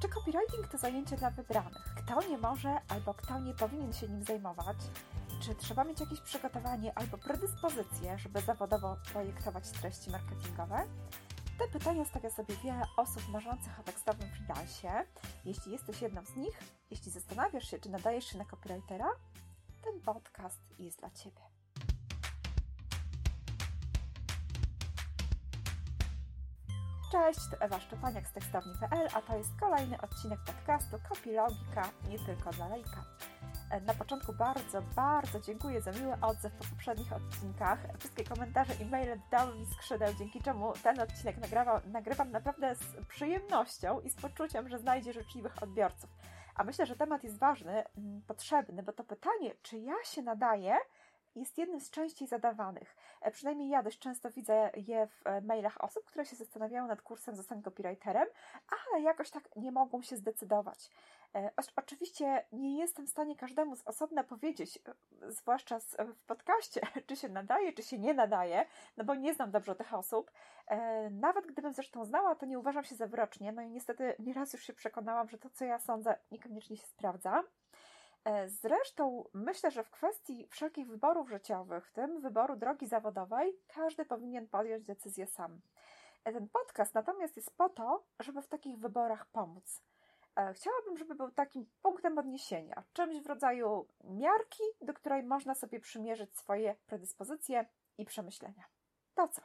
Czy copywriting to zajęcie dla wybranych? Kto nie może albo kto nie powinien się nim zajmować? Czy trzeba mieć jakieś przygotowanie albo predyspozycje, żeby zawodowo projektować treści marketingowe? Te pytania stawia sobie wiele osób marzących o tekstowym freelancie. Jeśli jesteś jedną z nich, jeśli zastanawiasz się, czy nadajesz się na copywritera, ten podcast jest dla Ciebie. Cześć, to Ewa Szczepaniak z tekstowni.pl, a to jest kolejny odcinek podcastu Kopilogika, nie tylko dla lejka. Na początku bardzo, bardzo dziękuję za miły odzew po poprzednich odcinkach. Wszystkie komentarze i maile dały mi skrzydeł, dzięki czemu ten odcinek nagrywa, nagrywam naprawdę z przyjemnością i z poczuciem, że znajdzie życzliwych odbiorców. A myślę, że temat jest ważny, mm, potrzebny, bo to pytanie, czy ja się nadaję, jest jednym z częściej zadawanych. E, przynajmniej ja dość często widzę je w e, mailach osób, które się zastanawiają nad kursem Zostań copywriterem, ale jakoś tak nie mogą się zdecydować. E, oczywiście nie jestem w stanie każdemu z osobna powiedzieć, zwłaszcza w podcaście, czy się nadaje, czy się nie nadaje, no bo nie znam dobrze tych osób. Nawet gdybym zresztą znała, to nie uważam się za wyrocznie, no i niestety nieraz już się przekonałam, że to, co ja sądzę, niekoniecznie się sprawdza. E, zresztą myślę, że w kwestii wszelkich wyborów życiowych, w tym wyboru drogi zawodowej, każdy powinien podjąć decyzję sam. E, ten podcast natomiast jest po to, żeby w takich wyborach pomóc. E, chciałabym, żeby był takim punktem odniesienia, czymś w rodzaju miarki, do której można sobie przymierzyć swoje predyspozycje i przemyślenia. To co?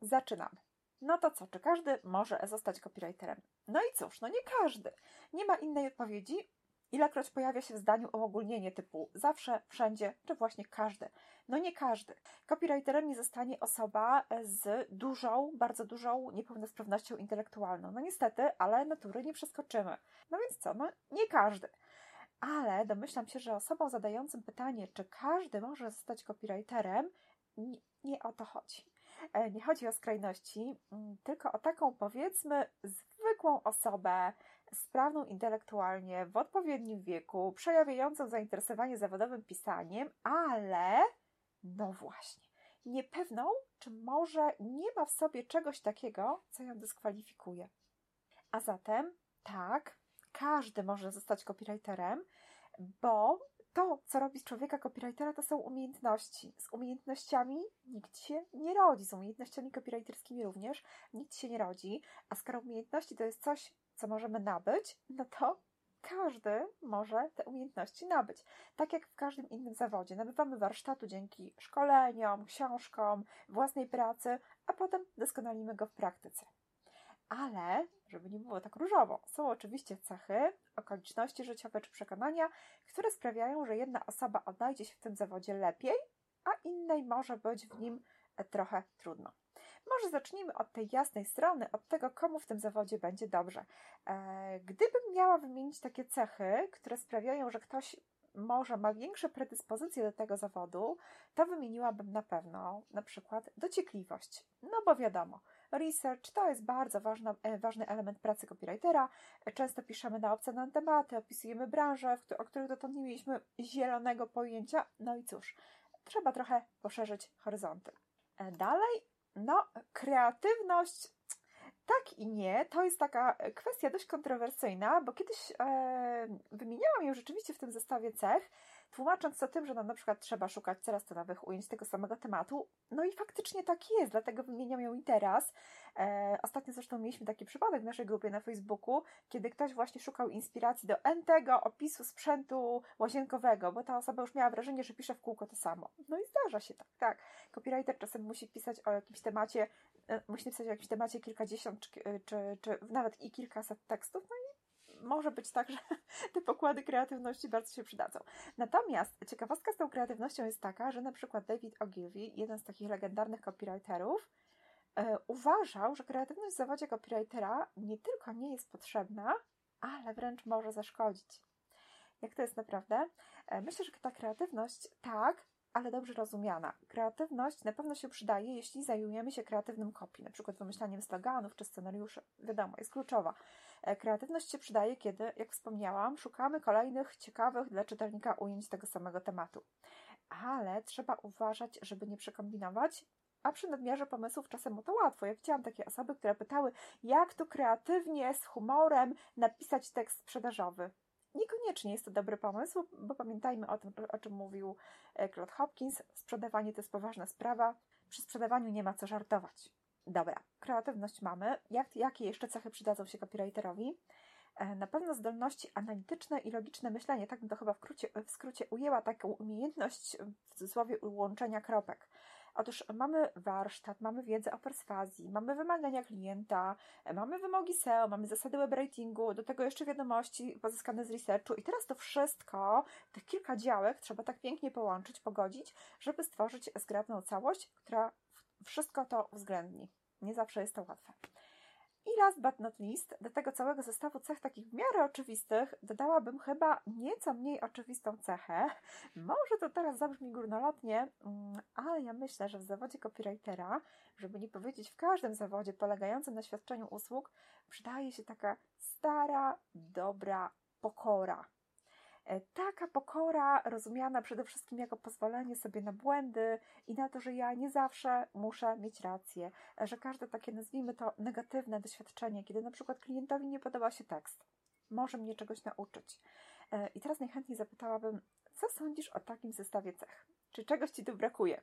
Zaczynamy. No to co, czy każdy może zostać copywriterem? No i cóż, no nie każdy. Nie ma innej odpowiedzi, Ilekroć pojawia się w zdaniu uogólnienie typu zawsze, wszędzie, czy właśnie każdy. No nie każdy. Copywriterem nie zostanie osoba z dużą, bardzo dużą niepełnosprawnością intelektualną. No niestety, ale natury nie przeskoczymy. No więc co? No nie każdy. Ale domyślam się, że osobą zadającym pytanie, czy każdy może zostać copywriterem, nie, nie o to chodzi. E, nie chodzi o skrajności, mm, tylko o taką, powiedzmy, zwykłą osobę, sprawną intelektualnie, w odpowiednim wieku, przejawiającą zainteresowanie zawodowym pisaniem, ale, no właśnie, niepewną, czy może nie ma w sobie czegoś takiego, co ją dyskwalifikuje. A zatem, tak, każdy może zostać copywriterem, bo to, co robi z człowieka copywritera, to są umiejętności. Z umiejętnościami nikt się nie rodzi, z umiejętnościami copywriterskimi również nikt się nie rodzi, a skoro umiejętności to jest coś, co możemy nabyć, no to każdy może te umiejętności nabyć. Tak jak w każdym innym zawodzie. Nabywamy warsztatu dzięki szkoleniom, książkom, własnej pracy, a potem doskonalimy go w praktyce. Ale, żeby nie było tak różowo, są oczywiście cechy, okoliczności życiowe czy przekonania, które sprawiają, że jedna osoba odnajdzie się w tym zawodzie lepiej, a innej może być w nim trochę trudno. Może zacznijmy od tej jasnej strony, od tego, komu w tym zawodzie będzie dobrze. E, gdybym miała wymienić takie cechy, które sprawiają, że ktoś może ma większe predyspozycje do tego zawodu, to wymieniłabym na pewno na przykład dociekliwość. No bo wiadomo, research to jest bardzo ważna, e, ważny element pracy copywritera. Często piszemy na obce tematy, opisujemy branże, o których dotąd nie mieliśmy zielonego pojęcia. No i cóż, trzeba trochę poszerzyć horyzonty. E, dalej, no, kreatywność tak i nie, to jest taka kwestia dość kontrowersyjna, bo kiedyś e, wymieniałam ją rzeczywiście w tym zestawie cech, tłumacząc to tym, że no, na przykład trzeba szukać coraz to nowych ujęć tego samego tematu. No i faktycznie tak jest, dlatego wymieniam ją i teraz. E, ostatnio zresztą mieliśmy taki przypadek w naszej grupie na Facebooku, kiedy ktoś właśnie szukał inspiracji do entego opisu sprzętu łazienkowego, bo ta osoba już miała wrażenie, że pisze w kółko to samo. No i zdarza się tak, tak. Copywriter czasem musi pisać o jakimś temacie, e, musi pisać o jakimś temacie kilkadziesiąt czy, czy, czy nawet i kilkaset tekstów, no i może być tak, że te pokłady kreatywności bardzo się przydadzą. Natomiast ciekawostka z tą kreatywnością jest taka, że na przykład David Ogilvy, jeden z takich legendarnych copywriterów, e, uważał, że kreatywność w zawodzie copywritera nie tylko nie jest potrzebna, ale wręcz może zaszkodzić. Jak to jest naprawdę? E, myślę, że ta kreatywność tak, ale dobrze rozumiana. Kreatywność na pewno się przydaje, jeśli zajmujemy się kreatywnym kopii, na przykład wymyślaniem sloganów czy scenariuszy. Wiadomo, jest kluczowa. E, kreatywność się przydaje, kiedy, jak wspomniałam, szukamy kolejnych ciekawych dla czytelnika ujęć tego samego tematu. Ale trzeba uważać, żeby nie przekombinować a przy nadmiarze pomysłów czasem o to łatwo. Ja widziałam takie osoby, które pytały, jak tu kreatywnie, z humorem napisać tekst sprzedażowy. Niekoniecznie jest to dobry pomysł, bo pamiętajmy o tym, o czym mówił e, Claude Hopkins. Sprzedawanie to jest poważna sprawa. Przy sprzedawaniu nie ma co żartować. Dobra, kreatywność mamy. Jak, jakie jeszcze cechy przydadzą się copywriterowi? E, na pewno zdolności analityczne i logiczne myślenie, tak bym to chyba w, w skrócie ujęła, taką umiejętność w cudzysłowie łączenia kropek. Otóż mamy warsztat, mamy wiedzę o perswazji, mamy wymagania klienta, mamy wymogi SEO, mamy zasady web ratingu, do tego jeszcze wiadomości pozyskane z researchu i teraz to wszystko, tych kilka działek trzeba tak pięknie połączyć, pogodzić, żeby stworzyć zgrabną całość, która wszystko to uwzględni. Nie zawsze jest to łatwe. I last but not least, do tego całego zestawu cech takich w miarę oczywistych dodałabym chyba nieco mniej oczywistą cechę. Może to teraz zabrzmi górnolotnie, mm, ale ja myślę, że w zawodzie copywritera, żeby nie powiedzieć w każdym zawodzie polegającym na świadczeniu usług, przydaje się taka stara, dobra pokora. E, taka pokora rozumiana przede wszystkim jako pozwolenie sobie na błędy i na to, że ja nie zawsze muszę mieć rację, e, że każde takie, nazwijmy to, negatywne doświadczenie, kiedy na przykład klientowi nie podoba się tekst, może mnie czegoś nauczyć. E, I teraz najchętniej zapytałabym, co sądzisz o takim zestawie cech? Czy czegoś Ci tu brakuje?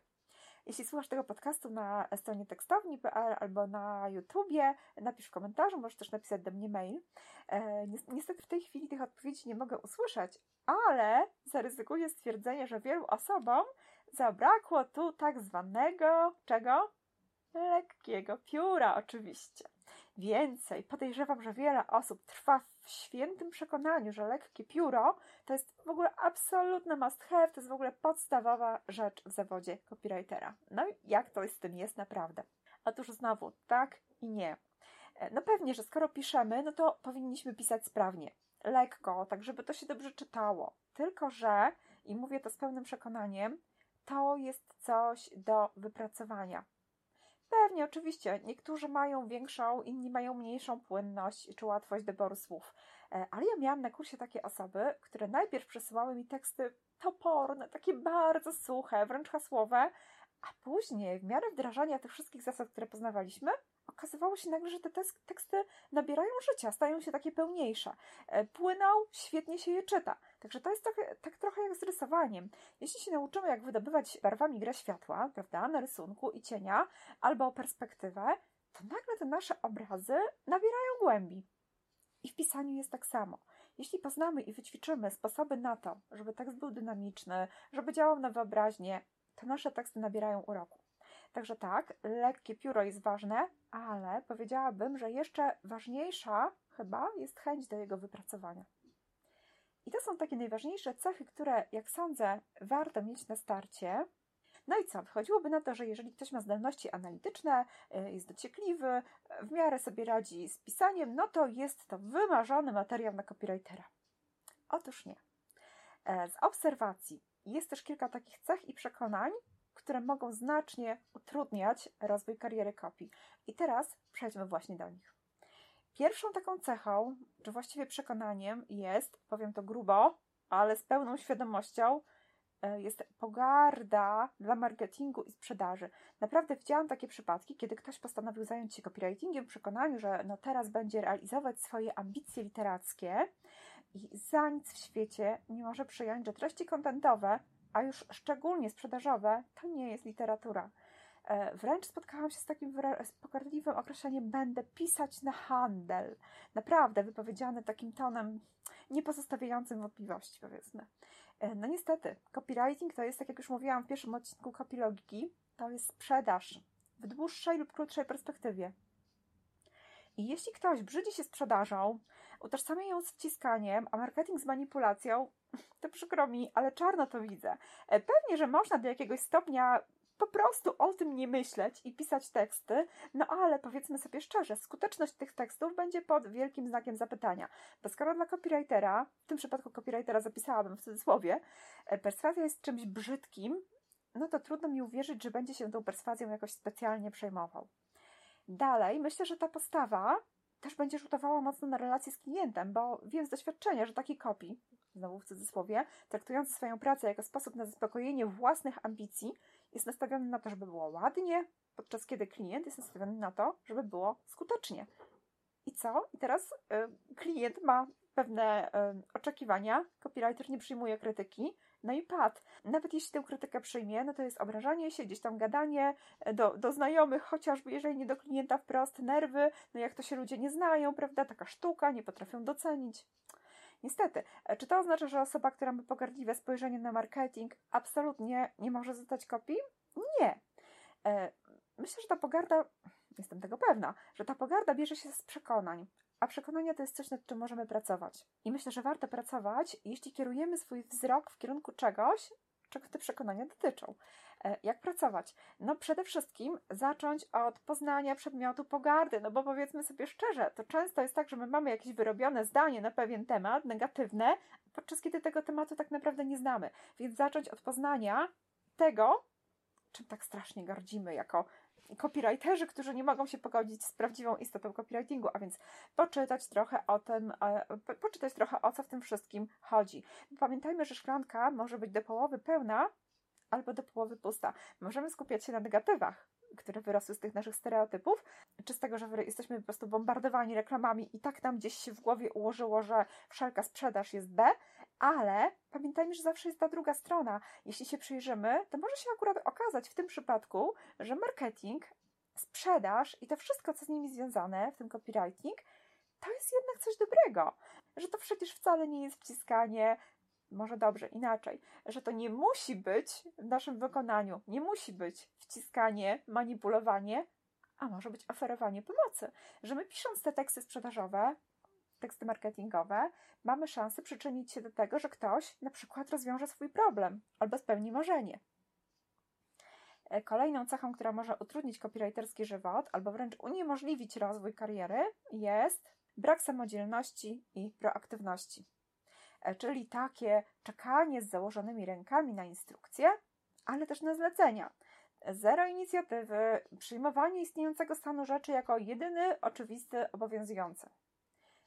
Jeśli słuchasz tego podcastu na stronie tekstowni.pl albo na YouTubie, napisz w komentarzu, możesz też napisać do mnie mail. E, niestety w tej chwili tych odpowiedzi nie mogę usłyszeć, ale zaryzykuję stwierdzenie, że wielu osobom zabrakło tu tak zwanego czego? Lekkiego pióra, oczywiście. Więcej, podejrzewam, że wiele osób trwa w świętym przekonaniu, że lekkie pióro to jest w ogóle absolutny must have, to jest w ogóle podstawowa rzecz w zawodzie copywritera. No i jak to z tym jest naprawdę? Otóż znowu, tak i nie. E, no pewnie, że skoro piszemy, no to powinniśmy pisać sprawnie, lekko, tak żeby to się dobrze czytało. Tylko, że, i mówię to z pełnym przekonaniem, to jest coś do wypracowania. Pewnie, oczywiście. Niektórzy mają większą, inni mają mniejszą płynność czy łatwość doboru słów. E, ale ja miałam na kursie takie osoby, które najpierw przesyłały mi teksty toporne, takie bardzo suche, wręcz hasłowe, a później, w miarę wdrażania tych wszystkich zasad, które poznawaliśmy, okazywało się nagle, że te teksty nabierają życia, stają się takie pełniejsze. E, płyną, świetnie się je czyta. Także to jest tak, trochę jak z rysowaniem. Jeśli się nauczymy, jak wydobywać barwami grę światła, prawda, na rysunku i cienia, albo perspektywę, to nagle te nasze obrazy nabierają głębi. I w pisaniu jest tak samo. Jeśli poznamy i wyćwiczymy sposoby na to, żeby tekst był dynamiczny, żeby działał na wyobraźnię, to nasze teksty nabierają uroku. Także tak, lekkie pióro jest ważne, ale powiedziałabym, że jeszcze ważniejsza chyba jest chęć do jego wypracowania. I to są takie najważniejsze cechy, które, jak sądzę, warto mieć na starcie. No i co? Wychodziłoby na to, że jeżeli ktoś ma zdolności analityczne, y, jest dociekliwy, w miarę sobie radzi z pisaniem, no to jest to wymarzony materiał na copywritera. Otóż nie. E, z obserwacji jest też kilka takich cech i przekonań, które mogą znacznie utrudniać rozwój kariery kopii. I teraz przejdźmy właśnie do nich. Pierwszą taką cechą, czy właściwie przekonaniem jest, powiem to grubo, ale z pełną świadomością, e, jest pogarda dla marketingu i sprzedaży. Naprawdę widziałam takie przypadki, kiedy ktoś postanowił zająć się copywritingiem w przekonaniu, że no teraz będzie realizować swoje ambicje literackie i za nic w świecie nie może przyjąć, że treści kontentowe a już szczególnie sprzedażowe, to nie jest literatura. E, wręcz spotkałam się z takim pogardliwym określeniem będę pisać na handel. Naprawdę wypowiedziane takim tonem niepozostawiającym wątpliwości, powiedzmy. E, no niestety, copywriting to jest, tak jak już mówiłam w pierwszym odcinku kopilogiki, to jest sprzedaż w dłuższej lub krótszej perspektywie. I jeśli ktoś brzydzi się sprzedażą, utożsamia ją z wciskaniem, a marketing z manipulacją, to przykro mi, ale czarno to widzę. E, pewnie, że można do jakiegoś stopnia po prostu o tym nie myśleć i pisać teksty, no ale powiedzmy sobie szczerze, skuteczność tych tekstów będzie pod wielkim znakiem zapytania. Bo skoro dla copywritera, w tym przypadku copywritera zapisałabym w cudzysłowie, e, perswazja jest czymś brzydkim, no to trudno mi uwierzyć, że będzie się tą perswazją jakoś specjalnie przejmował. Dalej, myślę, że ta postawa też będzie rzutowała mocno na relacje z klientem, bo wiem z doświadczenia, że taki kopii, znowu w cudzysłowie, traktujący swoją pracę jako sposób na zaspokojenie własnych ambicji, jest nastawiony na to, żeby było ładnie, podczas kiedy klient jest nastawiony na to, żeby było skutecznie. I co? I teraz y, klient ma pewne y, oczekiwania, copywriter nie przyjmuje krytyki, no i pad. Nawet jeśli tę krytykę przyjmie, no to jest obrażanie się, gdzieś tam gadanie do, do znajomych, chociażby jeżeli nie do klienta wprost, nerwy, no jak to się ludzie nie znają, prawda? Taka sztuka, nie potrafią docenić. Niestety, e, czy to oznacza, że osoba, która ma pogardliwe spojrzenie na marketing, absolutnie nie może zostać kopii? Nie. E, myślę, że ta pogarda, jestem tego pewna, że ta pogarda bierze się z przekonań. A przekonania to jest coś, nad czym możemy pracować. I myślę, że warto pracować, jeśli kierujemy swój wzrok w kierunku czegoś, czego te przekonania dotyczą. E, jak pracować? No przede wszystkim zacząć od poznania przedmiotu pogardy, no bo powiedzmy sobie szczerze, to często jest tak, że my mamy jakieś wyrobione zdanie na pewien temat, negatywne, podczas kiedy tego tematu tak naprawdę nie znamy. Więc zacząć od poznania tego, czym tak strasznie gardzimy jako copywriterzy, którzy nie mogą się pogodzić z prawdziwą istotą copywritingu, a więc poczytać trochę o tym, e, poczytać trochę o co w tym wszystkim chodzi. Pamiętajmy, że szklanka może być do połowy pełna albo do połowy pusta. Możemy skupiać się na negatywach, które wyrosły z tych naszych stereotypów, czy z tego, że jesteśmy po prostu bombardowani reklamami i tak nam gdzieś się w głowie ułożyło, że wszelka sprzedaż jest B, ale pamiętajmy, że zawsze jest ta druga strona. Jeśli się przyjrzymy, to może się akurat okazać w tym przypadku, że marketing, sprzedaż i to wszystko, co z nimi związane, w tym copywriting, to jest jednak coś dobrego. Że to przecież wcale nie jest wciskanie, może dobrze, inaczej, że to nie musi być w naszym wykonaniu, nie musi być wciskanie, manipulowanie, a może być oferowanie pomocy. Że my pisząc te teksty sprzedażowe, teksty marketingowe, mamy szansę przyczynić się do tego, że ktoś na przykład rozwiąże swój problem albo spełni marzenie. E, kolejną cechą, która może utrudnić copywriterski żywot albo wręcz uniemożliwić rozwój kariery, jest brak samodzielności i proaktywności. E, czyli takie czekanie z założonymi rękami na instrukcje, ale też na zlecenia. Zero inicjatywy, przyjmowanie istniejącego stanu rzeczy jako jedyny oczywisty obowiązujący.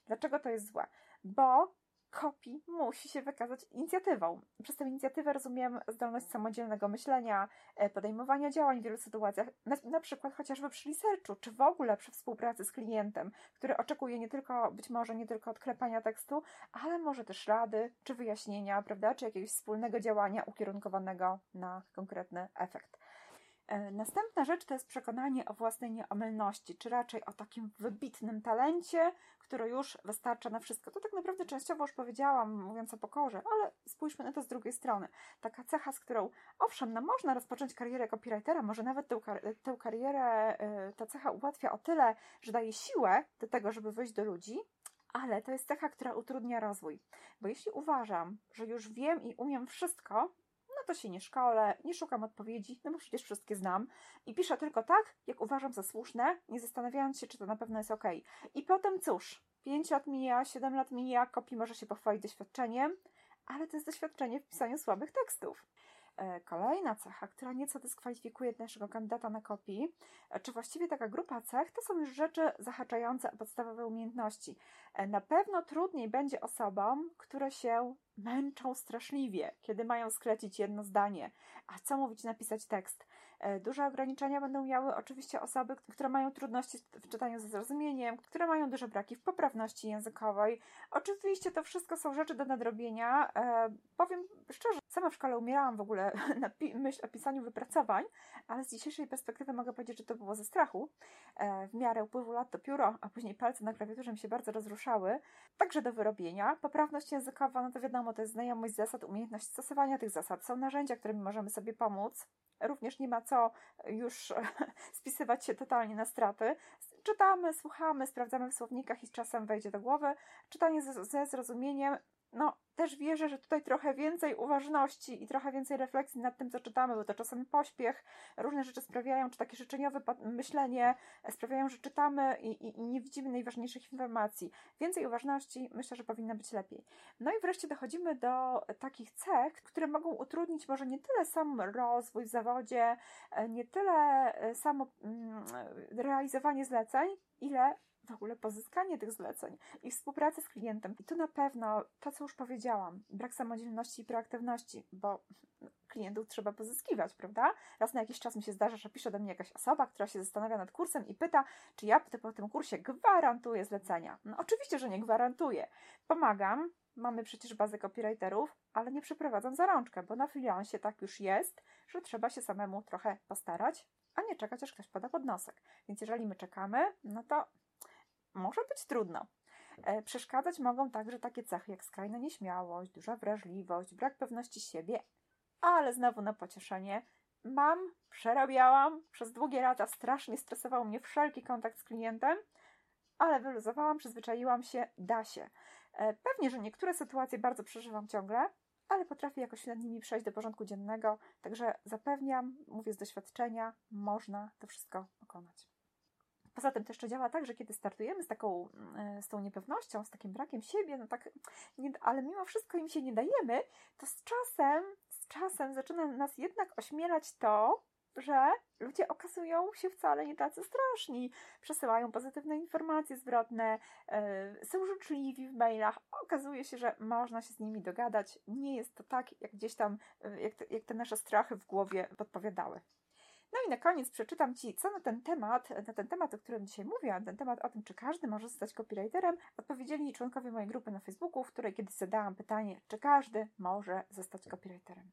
Dlaczego to jest złe? Bo kopii musi się wykazać inicjatywą. Przez tę inicjatywę rozumiem zdolność samodzielnego myślenia, e, podejmowania działań w wielu sytuacjach, na, na, przykład chociażby przy researchu, czy w ogóle przy współpracy z klientem, który oczekuje nie tylko, być może nie tylko odklepania tekstu, ale może też rady, czy wyjaśnienia, prawda, czy jakiegoś wspólnego działania ukierunkowanego na konkretny efekt. E, następna rzecz to jest przekonanie o własnej nieomylności, czy raczej o takim wybitnym talencie, który już wystarcza na wszystko. To tak naprawdę częściowo już powiedziałam, mówiąc o pokorze, ale spójrzmy na to z drugiej strony. Taka cecha, z którą owszem, no można rozpocząć karierę copywritera, może nawet tę, tę karierę, e, ta cecha ułatwia o tyle, że daje siłę do tego, żeby wyjść do ludzi, ale to jest cecha, która utrudnia rozwój. Bo jeśli uważam, że już wiem i umiem wszystko, to się nie szkolę, nie szukam odpowiedzi, no bo przecież wszystkie znam i piszę tylko tak, jak uważam za słuszne, nie zastanawiając się, czy to na pewno jest ok. I potem cóż, 5 lat mija, 7 lat mija, kopi może się pochwalić doświadczeniem, ale to jest doświadczenie w pisaniu słabych tekstów. E, kolejna cecha, która nieco dyskwalifikuje naszego kandydata na kopii, e, czy właściwie taka grupa cech, to są już rzeczy zahaczające o podstawowe umiejętności. E, na pewno trudniej będzie osobom, które się męczą straszliwie, kiedy mają sklecić jedno zdanie. A co mówić, napisać tekst? E, duże ograniczenia będą miały oczywiście osoby, które mają trudności w czytaniu ze zrozumieniem, które mają duże braki w poprawności językowej. Oczywiście to wszystko są rzeczy do nadrobienia. E, powiem szczerze, sama w szkole umierałam w ogóle na myśl o pisaniu wypracowań, ale z dzisiejszej perspektywy mogę powiedzieć, że to było ze strachu. E, w miarę upływu lat to pióro, a później palce na klawiaturze mi się bardzo rozruszały. Także do wyrobienia. Poprawność językowa, no to wiadomo, to jest znajomość zasad, umiejętność stosowania tych zasad. Są narzędzia, którymi możemy sobie pomóc. Również nie ma co już spisywać się totalnie na straty. Czytamy, słuchamy, sprawdzamy w słownikach i z czasem wejdzie do głowy. Czytanie ze zrozumieniem no, też wierzę, że tutaj trochę więcej uważności i trochę więcej refleksji nad tym, co czytamy, bo to czasami pośpiech, różne rzeczy sprawiają, czy takie życzeniowe myślenie sprawiają, że czytamy i, i, i, nie widzimy najważniejszych informacji. Więcej uważności myślę, że powinno być lepiej. No i wreszcie dochodzimy do takich cech, które mogą utrudnić może nie tyle sam rozwój w zawodzie, nie tyle samo mm, realizowanie zleceń, ile w ogóle pozyskanie tych zleceń i współpracę z klientem. I tu na pewno to, co już powiedziałam, brak samodzielności i proaktywności, bo klientów trzeba pozyskiwać, prawda? Raz na jakiś czas mi się zdarza, że pisze do mnie jakaś osoba, która się zastanawia nad kursem i pyta, czy ja po tym kursie gwarantuję zlecenia. No oczywiście, że nie gwarantuję. Pomagam, mamy przecież bazę copywriterów, ale nie przeprowadzam za rączkę, bo na freelancie tak już jest, że trzeba się samemu trochę postarać, a nie czekać, aż ktoś poda podnosek. Więc jeżeli my czekamy, no to może być trudno. E, przeszkadzać mogą także takie cechy jak skrajna nieśmiałość, duża wrażliwość, brak pewności siebie, ale znowu na pocieszenie mam, przerabiałam przez długie lata, strasznie stresował mnie wszelki kontakt z klientem, ale wyluzowałam, przyzwyczaiłam się, da się. E, pewnie, że niektóre sytuacje bardzo przeżywam ciągle, ale potrafię jakoś nad nimi przejść do porządku dziennego, także zapewniam, mówię z doświadczenia, można to wszystko pokonać. Poza tym to jeszcze działa tak, że kiedy startujemy z taką, e, z tą niepewnością, z takim brakiem siebie, no tak, nie, ale mimo wszystko im się nie dajemy, to z czasem, z czasem zaczyna nas jednak ośmielać to, że ludzie okazują się wcale nie tacy straszni. Przesyłają pozytywne informacje zwrotne, yy, są życzliwi w mailach. Okazuje się, że można się z nimi dogadać. Nie jest to tak, jak gdzieś tam, yy, jak, te, jak te nasze strachy w głowie podpowiadały. No i na koniec przeczytam Ci, co na ten temat, na ten temat, o którym dzisiaj mówię, na ten temat o tym, czy każdy może zostać copywriterem, odpowiedzieli członkowie mojej grupy na Facebooku, w której kiedyś zadałam pytanie, czy każdy może zostać copywriterem.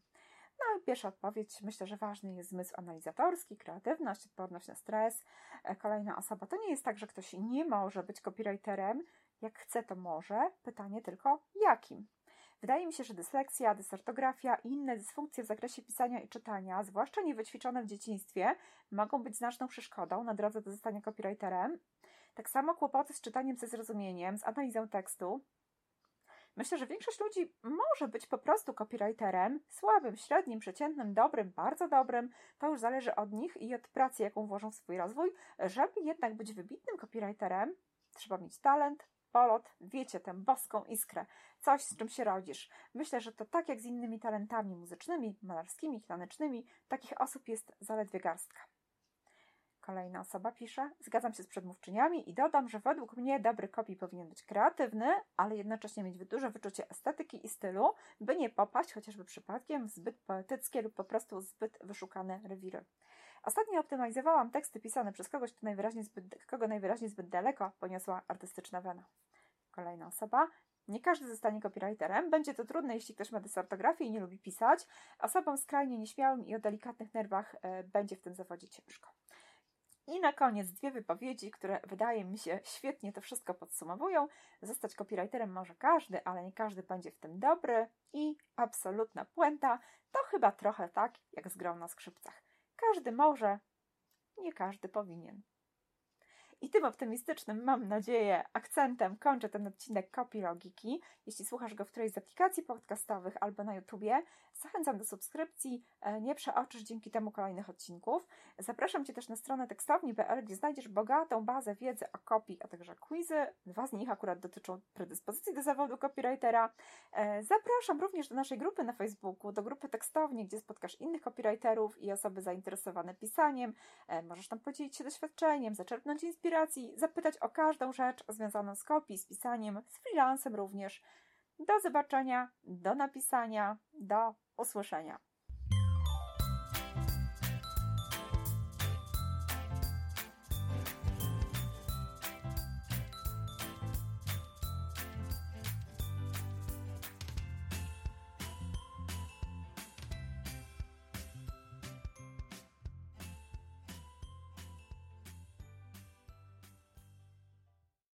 No i pierwsza odpowiedź, myślę, że ważny jest zmysł analizatorski, kreatywność, odporność na stres. E, kolejna osoba, to nie jest tak, że ktoś nie może być copywriterem, jak chce, to może. Pytanie tylko, jakim? Wydaje mi się, że dysleksja, dysortografia i inne dysfunkcje w zakresie pisania i czytania, zwłaszcza niewyćwiczone w dzieciństwie, mogą być znaczną przeszkodą na drodze do zostania copywriterem. Tak samo kłopoty z czytaniem ze zrozumieniem, z analizą tekstu. Myślę, że większość ludzi może być po prostu copywriterem, słabym, średnim, przeciętnym, dobrym, bardzo dobrym. To już zależy od nich i od pracy, jaką włożą w swój rozwój. Żeby jednak być wybitnym copywriterem, trzeba mieć talent, polot, wiecie, tę boską iskrę, coś z czym się rodzisz. Myślę, że to tak jak z innymi talentami muzycznymi, malarskimi, tanecznymi, takich osób jest zaledwie garstka. Kolejna osoba pisze: Zgadzam się z przedmówczyniami i dodam, że według mnie dobry kopii powinien być kreatywny, ale jednocześnie mieć duże wyczucie estetyki i stylu, by nie popaść chociażby przypadkiem w zbyt poetyckie lub po prostu zbyt wyszukane rewiry. Ostatnio optymalizowałam teksty pisane przez kogoś, kto najwyraźniej zbyt, kogo najwyraźniej zbyt daleko poniosła artystyczna wena. Kolejna osoba. Nie każdy zostanie copywriterem. Będzie to trudne, jeśli ktoś ma dysortografię i nie lubi pisać. Osobom skrajnie nieśmiałym i o delikatnych nerwach e, będzie w tym zawodzie ciężko. I na koniec dwie wypowiedzi, które wydaje mi się świetnie to wszystko podsumowują. Zostać copywriterem może każdy, ale nie każdy będzie w tym dobry. I absolutna puenta to chyba trochę tak jak z grą na skrzypcach. Każdy może, nie każdy powinien. I tym optymistycznym, mam nadzieję, akcentem kończę ten odcinek Kopii Logiki. Jeśli słuchasz go w którejś z aplikacji podcastowych albo na YouTubie, zachęcam do subskrypcji, e, nie przeoczysz dzięki temu kolejnych odcinków. Zapraszam Cię też na stronę tekstowni.pl, gdzie znajdziesz bogatą bazę wiedzy o kopii, a także quizy. Dwa z nich akurat dotyczą predyspozycji do zawodu copywritera. E, zapraszam również do naszej grupy na Facebooku, do grupy tekstowni, gdzie spotkasz innych copywriterów i osoby zainteresowane pisaniem. E, możesz tam podzielić się doświadczeniem, zaczerpnąć inspirację inspiracji, zapytać o każdą rzecz związaną z kopii, z pisaniem, z freelancem również. Do zobaczenia, do napisania, do usłyszenia.